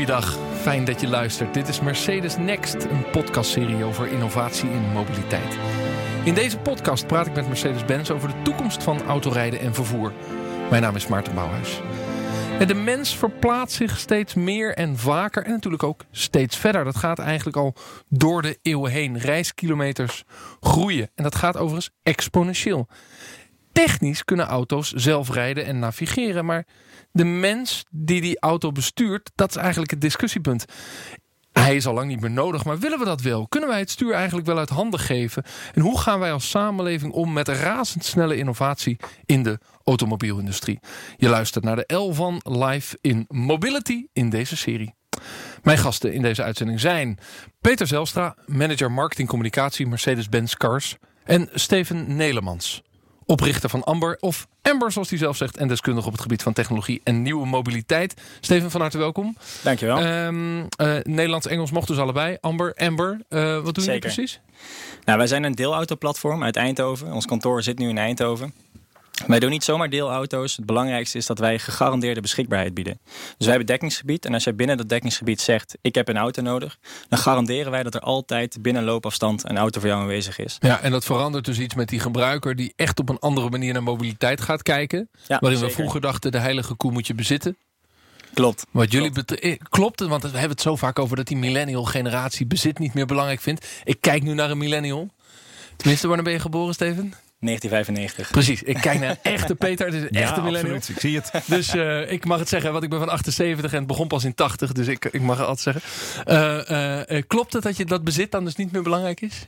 Goeiedag, fijn dat je luistert. Dit is Mercedes Next, een podcastserie over innovatie in mobiliteit. In deze podcast praat ik met Mercedes-Benz over de toekomst van autorijden en vervoer. Mijn naam is Maarten Bouwhuis. De mens verplaatst zich steeds meer en vaker en natuurlijk ook steeds verder. Dat gaat eigenlijk al door de eeuwen heen. Reiskilometers groeien en dat gaat overigens exponentieel. Technisch kunnen auto's zelf rijden en navigeren, maar de mens die die auto bestuurt, dat is eigenlijk het discussiepunt. Hij is al lang niet meer nodig, maar willen we dat wel? Kunnen wij het stuur eigenlijk wel uit handen geven? En hoe gaan wij als samenleving om met razendsnelle innovatie in de automobielindustrie? Je luistert naar de L van Live in Mobility in deze serie. Mijn gasten in deze uitzending zijn Peter Zelstra, manager marketing communicatie Mercedes-Benz Cars en Steven Nelemans, oprichter van Amber of Amber zoals hij zelf zegt en deskundig op het gebied van technologie en nieuwe mobiliteit. Steven van harte welkom. Dankjewel. Um, uh, Nederlands-Engels mocht dus allebei. Amber, Amber, uh, wat doen jullie precies? Nou, wij zijn een deelautoplatform uit Eindhoven. Ons kantoor zit nu in Eindhoven. Wij doen niet zomaar deelauto's. Het belangrijkste is dat wij gegarandeerde beschikbaarheid bieden. Dus wij hebben dekkingsgebied. En als jij binnen dat dekkingsgebied zegt: Ik heb een auto nodig. dan garanderen wij dat er altijd binnen loopafstand een auto voor jou aanwezig is. Ja, en dat verandert dus iets met die gebruiker. die echt op een andere manier naar mobiliteit gaat kijken. Ja, waarin zeker. we vroeger dachten: de heilige koe moet je bezitten. Klopt. Wat jullie klopt. klopt, want we hebben het zo vaak over dat die millennial generatie bezit niet meer belangrijk vindt. Ik kijk nu naar een millennial. Tenminste, wanneer ben je geboren, Steven? 1995. Precies, ik kijk naar een echte Peter. Het is een echte millennial. Absoluut, ik zie het. Dus uh, ik mag het zeggen, want ik ben van 78 en het begon pas in 80. Dus ik, ik mag het altijd zeggen. Uh, uh, klopt het dat je dat bezit dan dus niet meer belangrijk is?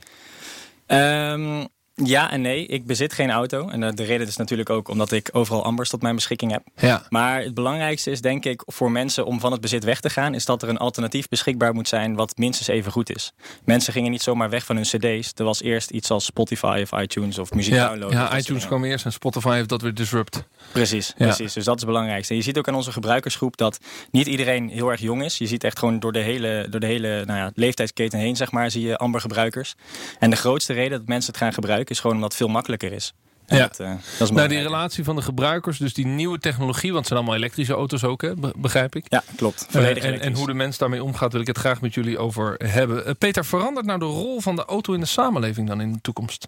Um, ja en nee. Ik bezit geen auto. En de reden is natuurlijk ook omdat ik overal ambers tot mijn beschikking heb. Ja. Maar het belangrijkste is denk ik voor mensen om van het bezit weg te gaan... is dat er een alternatief beschikbaar moet zijn wat minstens even goed is. Mensen gingen niet zomaar weg van hun cd's. Er was eerst iets als Spotify of iTunes of muziek ja, downloaden. Ja, iTunes kwam eerst en Spotify heeft dat weer disrupt. Precies, ja. precies. Dus dat is het belangrijkste. En je ziet ook aan onze gebruikersgroep dat niet iedereen heel erg jong is. Je ziet echt gewoon door de hele, door de hele nou ja, leeftijdsketen heen, zeg maar, zie je amber gebruikers. En de grootste reden dat mensen het gaan gebruiken is gewoon omdat het veel makkelijker is. En ja. Dat, uh, dat is nou, die relatie van de gebruikers, dus die nieuwe technologie, want het zijn allemaal elektrische auto's ook, hè, begrijp ik? Ja, klopt. Uh, en, en, hoe de mens daarmee omgaat, wil ik het graag met jullie over hebben. Uh, Peter, verandert nou de rol van de auto in de samenleving dan in de toekomst?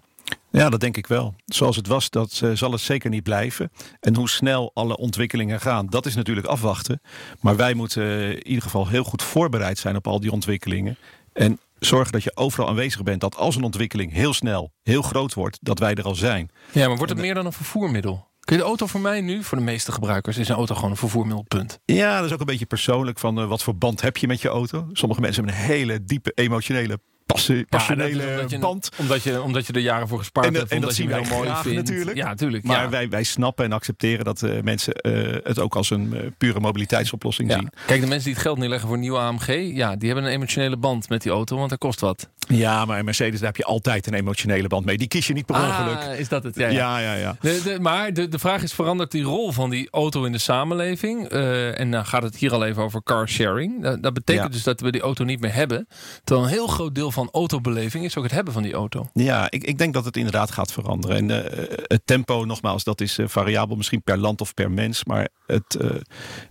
Ja, dat denk ik wel. Zoals het was, dat zal het zeker niet blijven. En hoe snel alle ontwikkelingen gaan, dat is natuurlijk afwachten. Maar wij moeten in ieder geval heel goed voorbereid zijn op al die ontwikkelingen. En zorgen dat je overal aanwezig bent. Dat als een ontwikkeling heel snel, heel groot wordt, dat wij er al zijn. Ja, maar wordt het meer dan een vervoermiddel? Kun je de auto voor mij nu, voor de meeste gebruikers, is een auto gewoon een vervoermiddelpunt? Ja, dat is ook een beetje persoonlijk van uh, wat voor band heb je met je auto. Sommige mensen hebben een hele diepe emotionele passie, passionele ja, omdat je, band. Omdat je, omdat je er jaren voor gespaard en, hebt. En dat zien wij mooi graag vindt. natuurlijk. Ja, tuurlijk. Maar ja. wij, wij snappen en accepteren dat uh, mensen uh, het ook als een uh, pure mobiliteitsoplossing ja. zien. Kijk, de mensen die het geld neerleggen voor een nieuwe AMG, ja, die hebben een emotionele band met die auto, want dat kost wat. Ja, maar in Mercedes daar heb je altijd een emotionele band mee. Die kies je niet per ongeluk. Ah, is dat het? Ja, ja, ja. ja, de, de, maar de, de vraag is, verandert die rol van die auto in de samenleving? en dan gaat het hier al even over car sharing. Dat, dat betekent dus dat we die auto niet meer hebben. Terwijl een heel groot deel van autobeleving is ook het hebben van die auto. Ja, ik, ik denk dat het inderdaad gaat veranderen. En uh, het tempo, nogmaals, dat is uh, variabel misschien per land of per mens. Maar het, uh,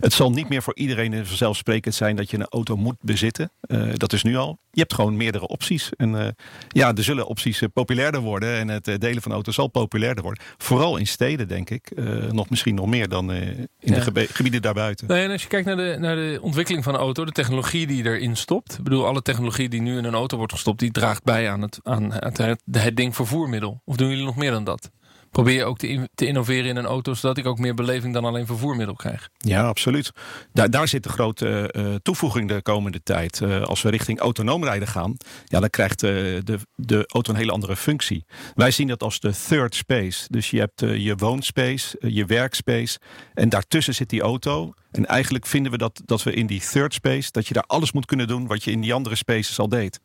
het zal niet meer voor iedereen vanzelfsprekend zijn dat je een auto moet bezitten. dat is nu al. Je hebt gewoon meerdere opties. En ja, er zullen opties populairder worden. En het delen van auto's zal populairder worden. Vooral in steden, denk ik. nog misschien nog meer dan in ja. de gebieden daarbuiten. Nee, en als je kijkt naar de, naar de ontwikkeling van de auto, de technologie die erin stopt. Ik bedoel, alle technologie die nu in een auto wordt gestopt, die draagt bij aan het, aan het, het, het ding vervoermiddel? Of doen jullie nog meer dan dat? Probeer je ook te, te, innoveren in een auto, zodat ik ook meer beleving dan alleen vervoermiddel krijg? Ja, absoluut. Daar, daar zit de grote uh, toevoeging de komende tijd. Uh, als we richting autonoom rijden gaan, ja, dan krijgt uh, de, de auto een hele andere functie. Wij zien dat als de third space. Dus je hebt je woonspace, je werkspace en daartussen zit die auto. En eigenlijk vinden we dat, dat we in die third space, dat je daar alles moet kunnen doen wat je in die andere spaces al deed.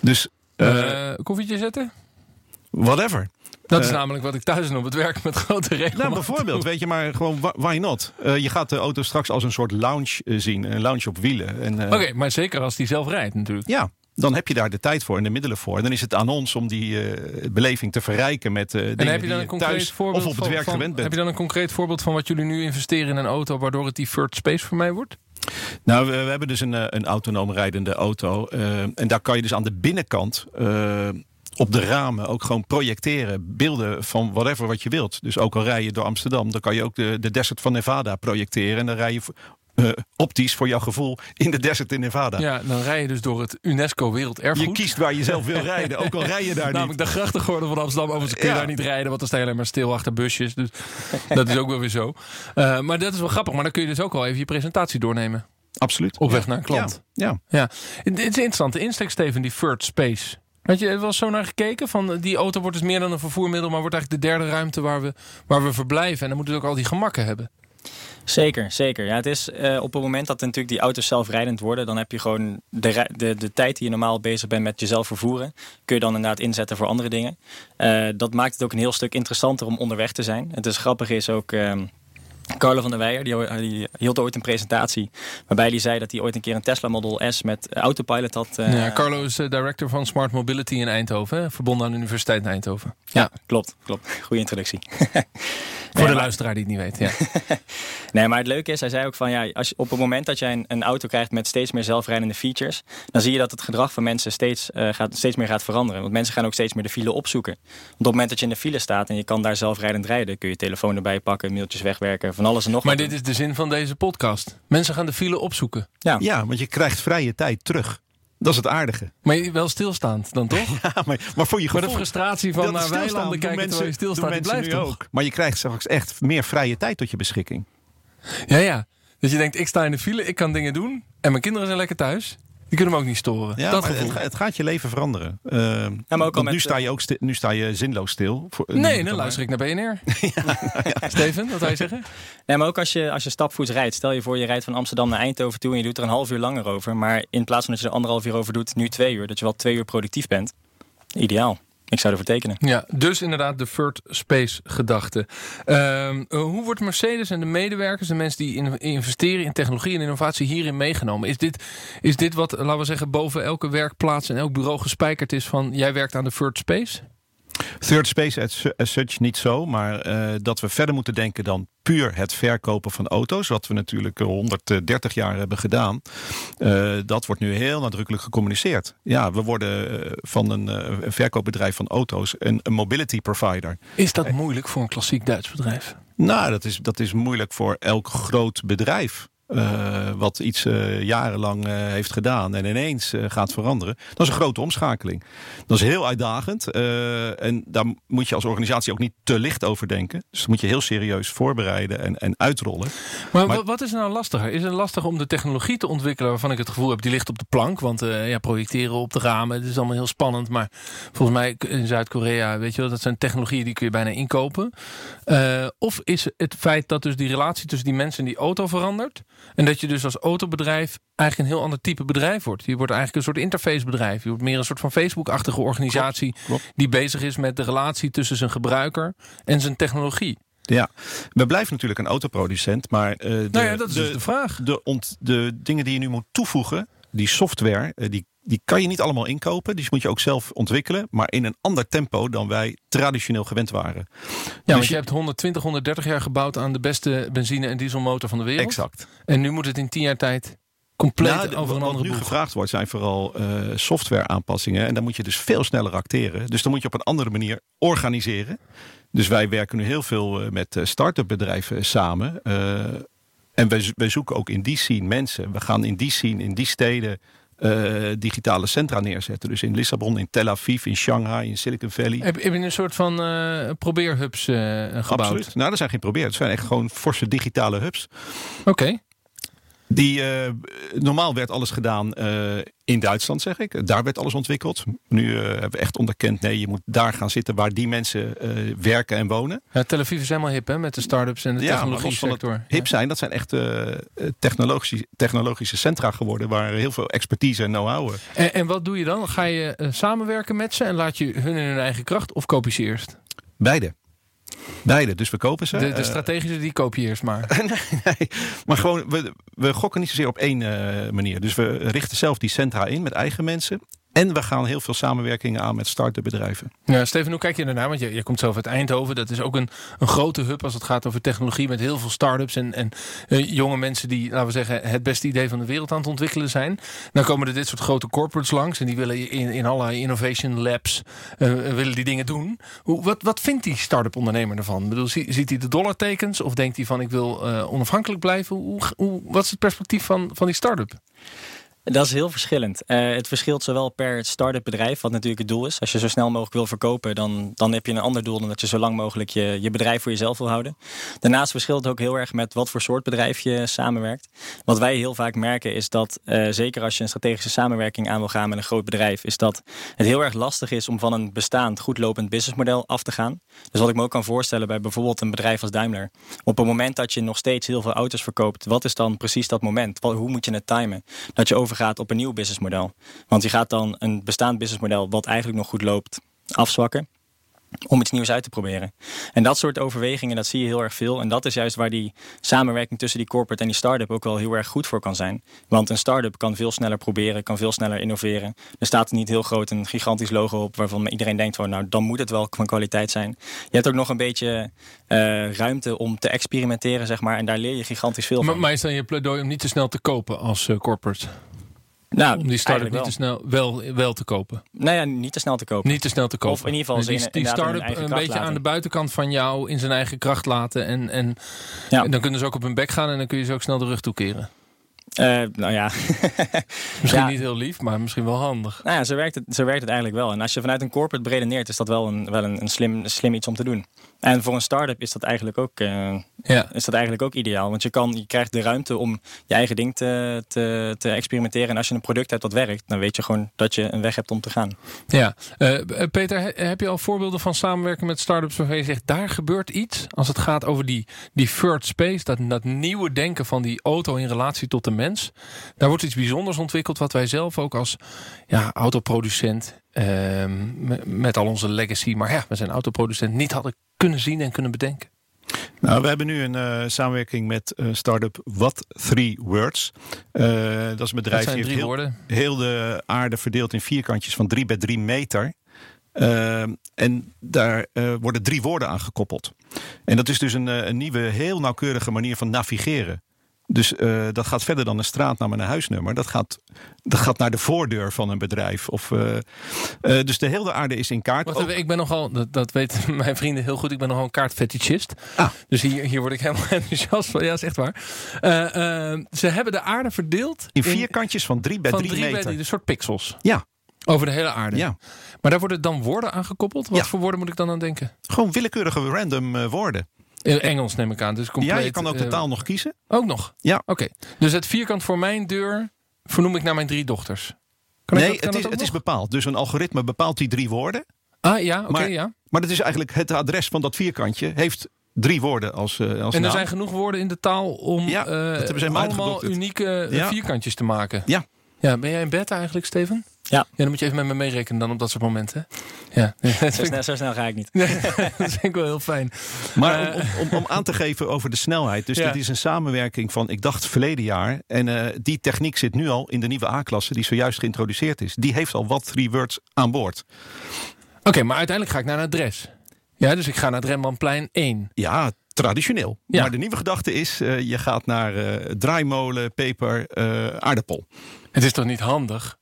Dus koffietje zetten? Whatever. Dat is uh, namelijk wat ik thuis doe op het werk met grote regels. Nou, bijvoorbeeld, weet je, maar gewoon why not? Uh, je gaat de auto straks als een soort lounge zien, een lounge op wielen. Oké, okay, maar zeker als die zelf rijdt natuurlijk. Ja, dan heb je daar de tijd voor en de middelen voor. En dan is het aan ons om die beleving te verrijken met dingen en heb je dan een concreet thuis voorbeeld of op het van, werk van, gewend bent. Heb je dan een concreet voorbeeld van wat jullie nu investeren in een auto waardoor het die third space voor mij wordt? Nou, we, we hebben dus een, eh, een autonoom rijdende auto. eh, en daar kan je dus aan de binnenkant eh, op de ramen ook gewoon projecteren. Beelden van whatever wat je wilt. Dus ook al rij je door Amsterdam, dan kan je ook de, de desert van Nevada projecteren. En dan rij je eh, optisch voor jouw gevoel in de desert in Nevada. Ja, dan rij je dus door het UNESCO Werelderfgoed. Je kiest waar je zelf wil rijden, ook al rij je daar Namelijk niet. de grachtengordel van Amsterdam. Overigens kun je Ja. daar niet rijden, want dan sta je alleen maar stil achter busjes. Dus dat is ook wel weer zo. Eh, maar dat is wel grappig. Maar dan kun je dus ook al even je presentatie doornemen. Absoluut. Op weg naar een klant. Ja, Ja, het is interessant. De insteek, Steven, die third space. Had je er wel zo naar gekeken? Van, die auto wordt dus meer dan een vervoermiddel, maar wordt eigenlijk de derde ruimte waar we, waar we verblijven. En dan moeten we ook al die gemakken hebben. Zeker, zeker. Ja, het is eh, op het moment dat natuurlijk die auto's zelfrijdend worden, dan heb je gewoon de, de, de tijd die je normaal bezig bent met jezelf vervoeren, kun je dan inderdaad inzetten voor andere dingen. Eh, dat maakt het ook een heel stuk interessanter om onderweg te zijn. Het is grappig is ook. ehm, Carlo van der Weijer die, die hield ooit een presentatie waarbij hij zei dat hij ooit een keer een Tesla Model S met autopilot had. eh, ja, Carlo is director van Smart Mobility in Eindhoven. Verbonden aan de Universiteit in Eindhoven. ja, klopt, klopt. Goede introductie. Voor Nee, de maar- luisteraar die het niet weet. Ja. Nee, maar het leuke is, hij zei ook van ja, als je, op het moment dat jij een, een auto krijgt met steeds meer zelfrijdende features, dan zie je dat het gedrag van mensen steeds, eh, gaat, steeds meer gaat veranderen. Want mensen gaan ook steeds meer de file opzoeken. Want op het moment dat je in de file staat en je kan daar zelfrijdend rijden, kun je telefoon erbij pakken, mailtjes wegwerken, van alles en nog Maar wat dit is de zin van deze podcast. Mensen gaan de file opzoeken. Ja. ja, want je krijgt vrije tijd terug. Dat is het aardige. Maar wel stilstaand dan toch? Ja, maar, maar voor je Maar de gevoel... frustratie van naar weilanden kijken terwijl je stilstaat, die mensen blijft toch? ook. Maar je krijgt straks echt meer vrije tijd tot je beschikking. Ja, ja. Dat je denkt, ik sta in de file, ik kan dingen doen. En mijn kinderen zijn lekker thuis. Die kunnen me ook niet storen. Ja, dat het, het gaat je leven veranderen. Uh, maar ook al want met, nu, sta je ook sti- nu sta je zinloos stil. Voor, Nee, dan luister ik naar BNR. Steven, wat wil je zeggen? Nee, maar ook als je, als je stapvoets rijdt. Stel je voor, je rijdt van Amsterdam naar Eindhoven toe en je doet er een half uur langer over. Maar in plaats van dat je er anderhalf uur over doet, nu twee uur. Dat je wel twee uur productief bent. Ideaal. Ik zou ervoor tekenen. Ja, dus inderdaad de third space gedachte. Ehm, eh, hoe wordt Mercedes en de medewerkers, de mensen die in- investeren in technologie en innovatie hierin meegenomen? Is dit, is dit wat, laten we zeggen, boven elke werkplaats en elk bureau gespijkerd is van jij werkt aan de third space? Third space as, su- as such niet zo, maar eh, dat we verder moeten denken dan puur het verkopen van auto's, wat we natuurlijk eh, 130 jaar hebben gedaan. Eh, dat wordt nu heel nadrukkelijk gecommuniceerd. Ja, we worden eh, van een, eh, een verkoopbedrijf van auto's een, een mobility provider. Is dat moeilijk voor een klassiek Duits bedrijf? Nou, dat is, dat is moeilijk voor elk groot bedrijf. Eh, wat iets eh, jarenlang eh, heeft gedaan en ineens gaat veranderen. Dat is een grote omschakeling. Dat is heel uitdagend. en daar moet je als organisatie ook niet te licht over denken. Dus dat moet je heel serieus voorbereiden en, en uitrollen. Maar, Maar- wat, is nou lastiger? Is het lastig om de technologie te ontwikkelen waarvan ik het gevoel heb, die ligt op de plank? Want ja, projecteren op de ramen, het is allemaal heel spannend. Maar volgens mij in Zuid-Korea, weet je wel, dat zijn technologieën die kun je bijna inkopen. Of is het feit dat dus die relatie tussen die mensen en die auto verandert? En dat je dus als autobedrijf eigenlijk een heel ander type bedrijf wordt. Je wordt eigenlijk een soort interfacebedrijf. Je wordt meer een soort van Facebook-achtige organisatie klopt. die bezig is met de relatie tussen zijn gebruiker en zijn technologie. Ja, we blijven natuurlijk een autoproducent, maar eh, de, nou ja, dat is de, dus de vraag. de, ont, de dingen die je nu moet toevoegen, die software, eh, die, die kan je niet allemaal inkopen. Die moet je ook zelf ontwikkelen, maar in een ander tempo dan wij traditioneel gewend waren. Ja, Dus want je hebt 120, 130 jaar gebouwd aan de beste benzine- en dieselmotor van de wereld. Exact. En nu moet het in 10 jaar tijd compleet Nou, over een wat andere nu boeg. gevraagd wordt zijn vooral eh, software aanpassingen. En dan moet je dus veel sneller acteren. Dus dan moet je op een andere manier organiseren. Dus wij werken nu heel veel eh, met eh, start-up bedrijven samen. En wij, wij zoeken ook in die scene mensen. We gaan in die scene, in die steden eh, digitale centra neerzetten. Dus in Lissabon, in Tel Aviv, in Shanghai, in Silicon Valley. Heb, heb je een soort van eh, probeerhubs eh, gebouwd? Absoluut. Nou, dat zijn geen proberen. Het zijn echt gewoon forse digitale hubs. Oké. Die, eh, normaal werd alles gedaan eh, in Duitsland, zeg ik. Daar werd alles ontwikkeld. Nu eh, hebben we echt onderkend, nee, je moet daar gaan zitten waar die mensen werken en wonen. Ja, Tel Aviv is helemaal hip hè, met de start-ups en de Ja, technologie sector. Hip zijn, dat zijn echt technologische, technologische centra geworden waar heel veel expertise en know-how. En, en wat doe je dan? Ga je samenwerken met ze en laat je hun in hun eigen kracht of koop je ze eerst? Beide. Beide, dus we kopen ze. De, de Eh, strategische die koop je eerst maar. nee, maar gewoon, we, we gokken niet zozeer op één eh, manier. Dus we richten zelf die centra in met eigen mensen. En we gaan heel veel samenwerkingen aan met start-up bedrijven. Ja, Steven, hoe kijk je ernaar? Want je, je komt zelf uit Eindhoven. Dat is ook een, een grote hub als het gaat over technologie. Met heel veel start-ups en, en eh, jonge mensen die, laten we zeggen, het beste idee van de wereld aan het ontwikkelen zijn. Dan komen er dit soort grote corporates langs. En die willen in, in allerlei innovation labs eh, willen die dingen doen. Hoe, wat, wat vindt die start-up ondernemer ervan? Bedoel, ziet hij de dollartekens? Of denkt hij van ik wil eh, onafhankelijk blijven? Hoe, hoe, wat is het perspectief van, van die start-up? Dat is heel verschillend. Uh, het verschilt zowel per start-up bedrijf, wat natuurlijk het doel is. Als je zo snel mogelijk wil verkopen, dan, dan heb je een ander doel dan dat je zo lang mogelijk je, je bedrijf voor jezelf wil houden. Daarnaast verschilt het ook heel erg met wat voor soort bedrijf je samenwerkt. Wat wij heel vaak merken is dat, uh, zeker als je een strategische samenwerking aan wil gaan met een groot bedrijf, is dat het heel erg lastig is om van een bestaand, goed lopend businessmodel af te gaan. Dus wat ik me ook kan voorstellen bij bijvoorbeeld een bedrijf als Daimler. Op het moment dat je nog steeds heel veel auto's verkoopt, wat is dan precies dat moment? Hoe moet je het timen? Dat je over gaat op een nieuw businessmodel. Want je gaat dan een bestaand businessmodel, wat eigenlijk nog goed loopt, afzwakken om iets nieuws uit te proberen. En dat soort overwegingen, dat zie je heel erg veel. En dat is juist waar die samenwerking tussen die corporate en die start-up ook wel heel erg goed voor kan zijn. Want een start-up kan veel sneller proberen, kan veel sneller innoveren. Er staat niet heel groot een gigantisch logo op waarvan iedereen denkt van nou dan moet het wel van kwaliteit zijn. Je hebt ook nog een beetje uh, ruimte om te experimenteren, zeg maar. En daar leer je gigantisch veel van. Maar, maar is dan je pleidooi om niet te snel te kopen als uh, corporate? Nou, om die start-up niet te snel wel, wel te kopen. Nou ja, niet te snel te kopen. Niet te snel te kopen. Of in ieder geval dus die, die start-up een, beetje aan de buitenkant van jou in zijn eigen kracht laten. En, en, ja. en dan kunnen ze ook op hun bek gaan en dan kun je ze ook snel de rug toekeren. Uh, nou ja. misschien ja. niet heel lief, maar misschien wel handig. Nou ja, zo werkt, het, zo werkt het eigenlijk wel. En als je vanuit een corporate bredeneert, is dat wel een, wel een, een slim, slim iets om te doen. En voor een start-up is dat eigenlijk ook, uh, ja. is dat eigenlijk ook ideaal. Want je, kan, je krijgt de ruimte om je eigen ding te, te, te experimenteren. En als je een product hebt dat werkt, dan weet je gewoon dat je een weg hebt om te gaan. Ja, uh, Peter, heb je al voorbeelden van samenwerken met start-ups waarvan je zegt, daar gebeurt iets? Als het gaat over die, die third space, dat, dat nieuwe denken van die auto in relatie tot de mens. Daar wordt iets bijzonders ontwikkeld wat wij zelf ook als ja, autoproducent uh, met al onze legacy, maar ja, we zijn autoproducent, niet hadden kunnen zien en kunnen bedenken. Nou, we hebben nu een uh, samenwerking met uh, start-up What Three Words. Uh, dat is een bedrijf dat die heel, heel, de aarde verdeeld in vierkantjes van drie bij drie meter. en daar worden drie woorden aan gekoppeld. En dat is dus een, een nieuwe, heel nauwkeurige manier van navigeren. Dus uh, dat gaat verder dan een straatnaam en een huisnummer. Dat gaat, dat gaat naar de voordeur van een bedrijf. Of, uh, uh, dus de hele aarde is in kaart. Wacht, ik ben nogal, dat, dat weten mijn vrienden heel goed, ik ben nogal een kaartfetischist. Ah. Dus hier, hier word ik helemaal enthousiast van. Ja, dat is echt waar. ze hebben de aarde verdeeld. In vierkantjes van drie bij van drie, drie meter. Bij drie, een soort pixels. Ja. Over de hele aarde. Ja. Maar daar worden dan woorden aan gekoppeld. Wat Ja. voor woorden moet ik dan aan denken? Gewoon willekeurige random eh, woorden. In Engels neem ik aan. Dus compleet, ja, je kan ook de eh, taal nog kiezen. Ook nog? Ja. Oké. Dus het vierkant voor mijn deur vernoem ik naar mijn drie dochters. Kan ik nee, dat- het, is, het is bepaald. Dus een algoritme bepaalt die drie woorden. Ah ja, oké, maar- ja. Maar dat is eigenlijk het adres van dat vierkantje. Heeft drie woorden als, eh als En er naam. zijn genoeg woorden in de taal om Ja, eh, allemaal unieke Ja. vierkantjes te maken. Ja. Ja, ben jij in bed eigenlijk, Steven? Ja. Ja, dan moet je even met me meerekenen dan op dat soort momenten. Ja, Zo snel, zo snel ga ik niet. dat vind ik wel heel fijn. Maar Eh, om, om, aan te geven over de snelheid. Dus Ja. dit is een samenwerking van, ik dacht verleden jaar. En eh, die techniek zit nu al in de nieuwe A-klasse die zojuist geïntroduceerd is. Die heeft al wat three words aan boord. Oké, maar uiteindelijk ga ik naar een adres. Ja, dus ik ga naar het Rembrandtplein 1. Ja, traditioneel. Ja. Maar de nieuwe gedachte is, eh, je gaat naar eh, draaimolen, peper, eh, aardappel. Het is toch niet handig?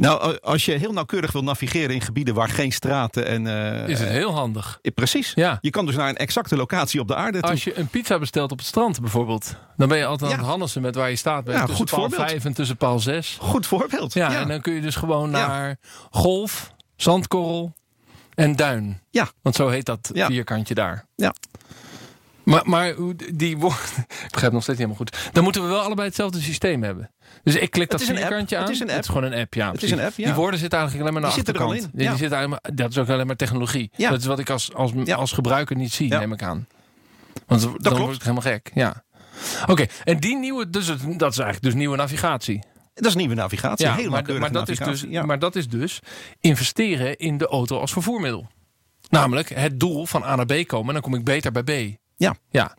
Nou, als je heel nauwkeurig wil navigeren in gebieden waar geen straten en... eh, Is het heel handig? precies. Ja. Je kan dus naar een exacte locatie op de aarde toe. Als je een pizza bestelt op het strand bijvoorbeeld, dan ben je altijd aan Ja. het hannissen met waar je staat. Ben je Ja, tussen goed paal voorbeeld. 5 en tussen paal 6. Goed voorbeeld. Ja, en dan kun je dus gewoon Ja. naar golf, zandkorrel en duin. Ja. Want zo heet dat Ja. vierkantje daar. Ja. Maar, maar die woorden. Ik begrijp nog steeds niet helemaal goed. Dan moeten we wel allebei hetzelfde systeem hebben. Dus ik klik dat is vierkantje aan. Het is een app. gewoon een app, ja. Het is een app, ja. Die woorden zitten eigenlijk alleen maar naar de zitten er al achterkant. in, Ja, ja. die zitten alleen maar, dat is ook alleen maar technologie. Ja. Dat is wat ik als, als, Ja. als gebruiker niet zie, Ja. neem ik aan. Want dan klopt. word ik helemaal gek. Ja. Oké, en die nieuwe, dus het, dat is eigenlijk dus nieuwe navigatie. Dat is nieuwe navigatie. heel maar, maar, dat is dus, ja. maar dat is dus investeren in de auto als vervoermiddel. Namelijk het doel van A naar B komen, dan kom ik beter bij B. Ja. ja.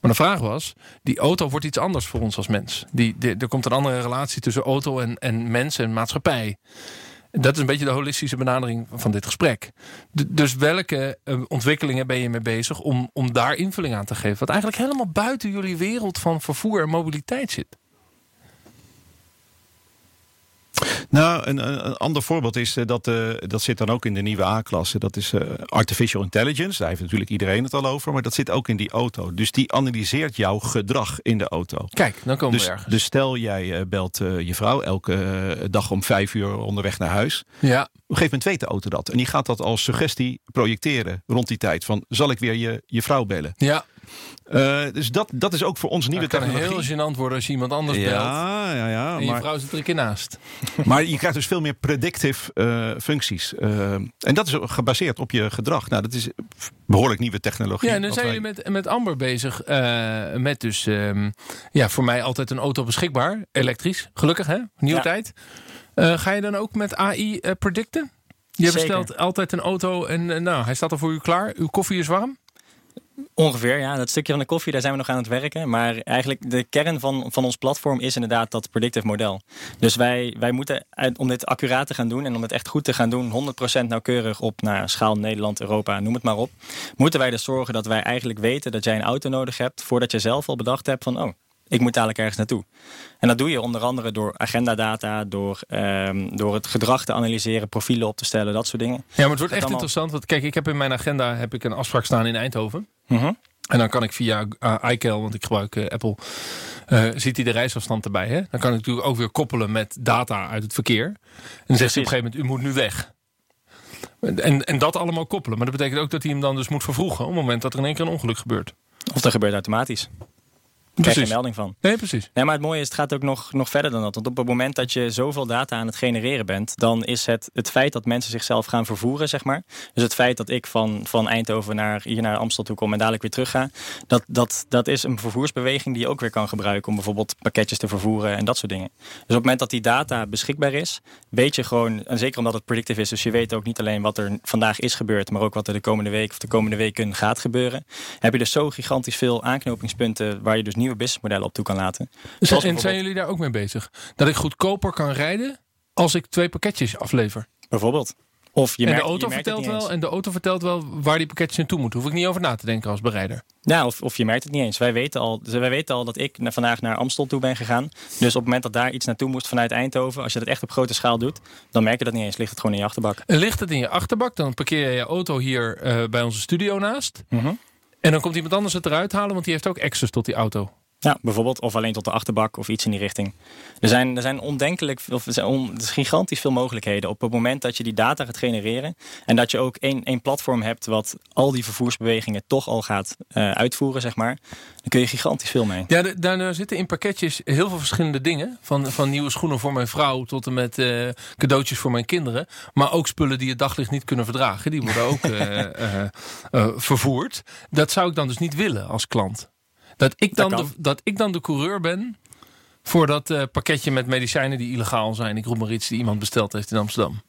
Maar de vraag was, die auto wordt iets anders voor ons als mens. Die, er komt een andere relatie tussen auto en, en mens en maatschappij. Dat is een beetje de holistische benadering van dit gesprek. dus welke uh, ontwikkelingen ben je mee bezig om, om daar invulling aan te geven? Wat eigenlijk helemaal buiten jullie wereld van vervoer en mobiliteit zit. Nou, een, een, ander voorbeeld is uh, dat, uh, dat zit dan ook in de nieuwe A-klasse. Dat is uh, artificial intelligence. Daar heeft natuurlijk iedereen het al over, maar dat zit ook in die auto. Dus die analyseert jouw gedrag in de auto. Kijk, dan komen dus, we ergens. Dus stel jij belt je vrouw elke dag om vijf uur onderweg naar huis. Ja. Op een gegeven moment weet de auto dat. En die gaat dat als suggestie projecteren rond die tijd. Van, zal ik weer je, je vrouw bellen? Ja. Uh, dus dat, dat is ook voor ons nieuwe technologie. Het kan heel gênant worden als je iemand anders belt. Ja, ja, ja. En je vrouw zit er een keer naast. Maar je krijgt dus veel meer predictive uh, functies. Uh, en dat is gebaseerd op je gedrag. Nou, dat is behoorlijk nieuwe technologie. Ja, en dan zijn wij... jullie met, met Amber bezig. met dus, um, ja, voor mij altijd een auto beschikbaar. Elektrisch. Gelukkig, hè? Nieuwe ja. tijd. ga je dan ook met AI predicten? Je Zeker. bestelt altijd een auto en nou, hij staat al voor u klaar. Uw koffie is warm. Ongeveer, ja. Dat stukje van de koffie, daar zijn we nog aan het werken. Maar eigenlijk de kern van, van ons platform is inderdaad dat predictive model. Dus wij, wij moeten, om dit accuraat te gaan doen en om het echt goed te gaan doen, 100% nauwkeurig op naar schaal Nederland, Europa, noem het maar op. Moeten wij dus zorgen dat wij eigenlijk weten dat jij een auto nodig hebt voordat je zelf al bedacht hebt van, oh, ik moet dadelijk ergens naartoe. En dat doe je onder andere door agendadata, door, um, door het gedrag te analyseren, profielen op te stellen, dat soort dingen. Ja, maar het wordt echt allemaal... interessant. Want kijk, ik heb in mijn agenda heb ik een afspraak staan in Eindhoven. -huh. En dan kan ik via uh, iCal, want ik gebruik uh, Apple, uh, ziet hij de reisafstand erbij. Hè? Dan kan ik natuurlijk ook weer koppelen met data uit het verkeer. En dan zegt hij op een gegeven moment, u moet nu weg. En, en dat allemaal koppelen. Maar dat betekent ook dat hij hem dan dus moet vervroegen... op het moment dat er in één keer een ongeluk gebeurt. Of dat gebeurt automatisch. Daar krijg je een melding van. Nee, precies. Nee, maar het mooie is, het gaat ook nog, nog verder dan dat. Want op het moment dat je zoveel data aan het genereren bent, dan is het het feit dat mensen zichzelf gaan vervoeren, zeg maar. Dus het feit dat ik van, van Eindhoven naar, hier naar Amstel toe kom en dadelijk weer terug ga, dat, dat, dat is een vervoersbeweging die je ook weer kan gebruiken om bijvoorbeeld pakketjes te vervoeren en dat soort dingen. Dus op het moment dat die data beschikbaar is, weet je gewoon, en zeker omdat het predictive is, dus je weet ook niet alleen wat er vandaag is gebeurd, maar ook wat er de komende week of de komende weken gaat gebeuren, heb je dus zo gigantisch veel aanknopingspunten waar je dus nieuwe businessmodellen op toe kan laten. Dus en zijn jullie daar ook mee bezig? Dat ik goedkoper kan rijden als ik twee pakketjes aflever? Bijvoorbeeld. Of je en merkt, de auto je merkt vertelt wel en de auto vertelt wel waar die pakketjes naartoe moeten. Hoef ik niet over na te denken als bereider. Ja, of, of je merkt het niet eens. Wij weten al, wij weten al dat ik naar, vandaag naar Amstel toe ben gegaan. Dus op het moment dat daar iets naartoe moest vanuit Eindhoven, als je dat echt op grote schaal doet, dan merk je dat niet eens. Ligt het gewoon in je achterbak. En ligt het in je achterbak, dan parkeer je je auto hier uh, bij onze studio naast. -huh. En dan komt iemand anders het eruit halen, want die heeft ook access tot die auto. Ja, bijvoorbeeld. Of alleen tot de achterbak of iets in die richting. Er zijn, er zijn ondenkelijk of er zijn on, er gigantisch veel mogelijkheden op het moment dat je die data gaat genereren. En dat je ook één, één platform hebt wat al die vervoersbewegingen toch al gaat uh, uitvoeren, zeg maar. Dan kun je gigantisch veel mee. Ja, daar zitten in pakketjes heel veel verschillende dingen. Van, van nieuwe schoenen voor mijn vrouw tot en met uh, cadeautjes voor mijn kinderen. Maar ook spullen die het daglicht niet kunnen verdragen. Die worden ook uh, vervoerd. Dat zou ik dan dus niet willen als klant. Dat ik, dan Dat de, dat ik dan de coureur ben voor dat uh, pakketje met medicijnen die illegaal zijn. Ik roep maar iets die iemand besteld heeft in Amsterdam.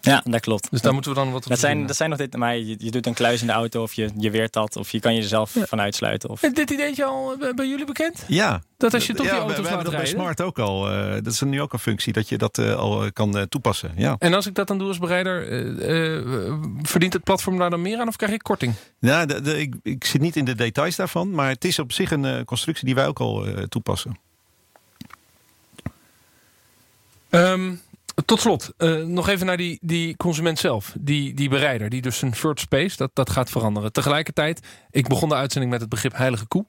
Ja, dat klopt. Dus daar moeten we dan wat op dat zijn, dat zijn nog dit, maar je, je, doet een kluis in de auto of je, je weert dat of je kan je er zelf ja. van uitsluiten. Of... Is dit ideetje al bij jullie bekend? Ja. Dat als je toch ja, die auto's laat dat rijden? bij Smart ook al. Uh, dat is nu ook een functie dat je dat uh, al kan toepassen. Ja. En als ik dat dan doe als bereider, uh, verdient het platform daar dan meer aan of krijg ik korting? De, de, ik, ik, zit niet in de details daarvan, maar het is op zich een constructie die wij ook al toepassen. Um, tot slot, uh, nog even naar die, die consument zelf. Die, die bereider, die dus een third space, dat, dat gaat veranderen. Tegelijkertijd, ik begon de uitzending met het begrip heilige koe.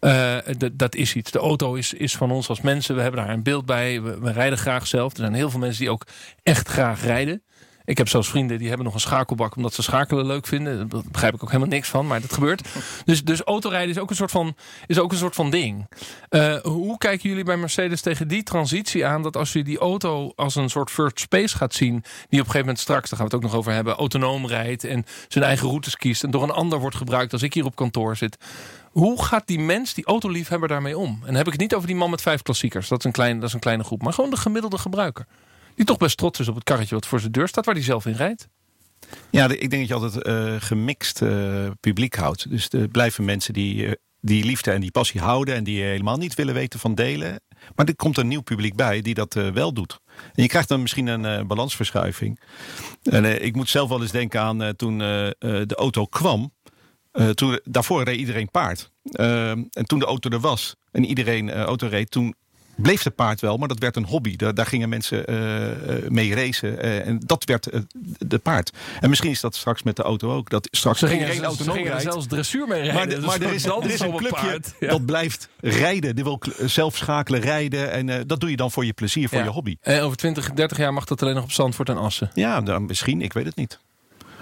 Uh, dat is iets. De auto is, is van ons als mensen. We hebben daar een beeld bij. We, we rijden graag zelf. Er zijn heel veel mensen die ook echt graag rijden. Ik heb zelfs vrienden die hebben nog een schakelbak omdat ze schakelen leuk vinden. Daar begrijp ik ook helemaal niks van, maar dat gebeurt. Dus, dus autorijden is ook een soort van, is ook een soort van ding. Uh, hoe kijken jullie bij Mercedes tegen die transitie aan? Dat als je die auto als een soort first space gaat zien. Die op een gegeven moment straks, daar gaan we het ook nog over hebben. Autonoom rijdt en zijn eigen routes kiest. En door een ander wordt gebruikt als ik hier op kantoor zit. Hoe gaat die mens, die autoliefhebber daarmee om? En dan heb ik het niet over die man met vijf klassiekers. Dat is een, klein, dat is een kleine groep. Maar gewoon de gemiddelde gebruiker. Die toch best trots is op het karretje wat voor zijn deur staat, waar hij zelf in rijdt. Ja, ik denk dat je altijd uh, gemixt uh, publiek houdt. Dus er blijven mensen die, uh, die liefde en die passie houden en die helemaal niet willen weten van delen. Maar er komt een nieuw publiek bij die dat wel doet. En je krijgt dan misschien een balansverschuiving. En ik moet zelf wel eens denken aan toen de auto kwam. toen, daarvoor reed iedereen paard. en toen de auto er was en iedereen auto reed, toen bleef de paard wel, maar dat werd een hobby. Daar, daar gingen mensen uh, mee racen. Uh, en dat werd uh, de paard. En misschien is dat straks met de auto ook. Dat straks ze gingen, geen auto gingen zelfs dressuur mee rijden. Maar, de, maar er, is, er is een clubje dat blijft rijden. Die wil zelf schakelen, rijden. En dat doe je dan voor je plezier, voor ja. je hobby. En over 20, 30 jaar mag dat alleen nog op Zandvoort en Assen. Ja, dan, misschien. Ik weet het niet.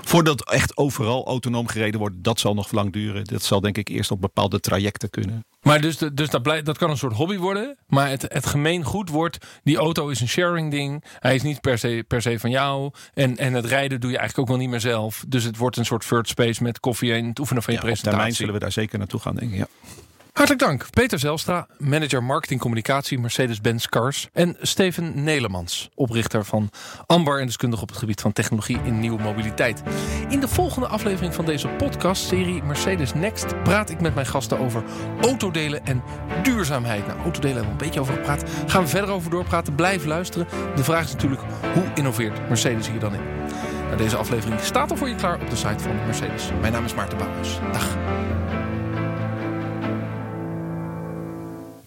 Voordat echt overal autonoom gereden wordt, dat zal nog lang duren. Dat zal denk ik eerst op bepaalde trajecten kunnen. Maar dus, dus dat, blijft, dat kan een soort hobby worden. Maar het, het gemeen goed wordt, die auto is een sharing ding. Hij is niet per se, per se van jou. En, en het rijden doe je eigenlijk ook wel niet meer zelf. Dus het wordt een soort third space met koffie en het oefenen van je ja, presentatie. Op termijn zullen we daar zeker naartoe gaan, denk ik. Ja. Hartelijk dank. Peter Zelstra, manager marketing communicatie Mercedes-Benz Cars. En Steven Nelemans, oprichter van Ambar en deskundige op het gebied van technologie in nieuwe mobiliteit. In de volgende aflevering van deze podcastserie Mercedes Next praat ik met mijn gasten over autodelen en duurzaamheid. Nou, autodelen hebben we een beetje over gepraat. Gaan we verder over doorpraten. Blijf luisteren. De vraag is natuurlijk, hoe innoveert Mercedes hier dan in? Nou, deze aflevering staat al voor je klaar op de site van Mercedes. Mijn naam is Maarten Bouwers. Dag.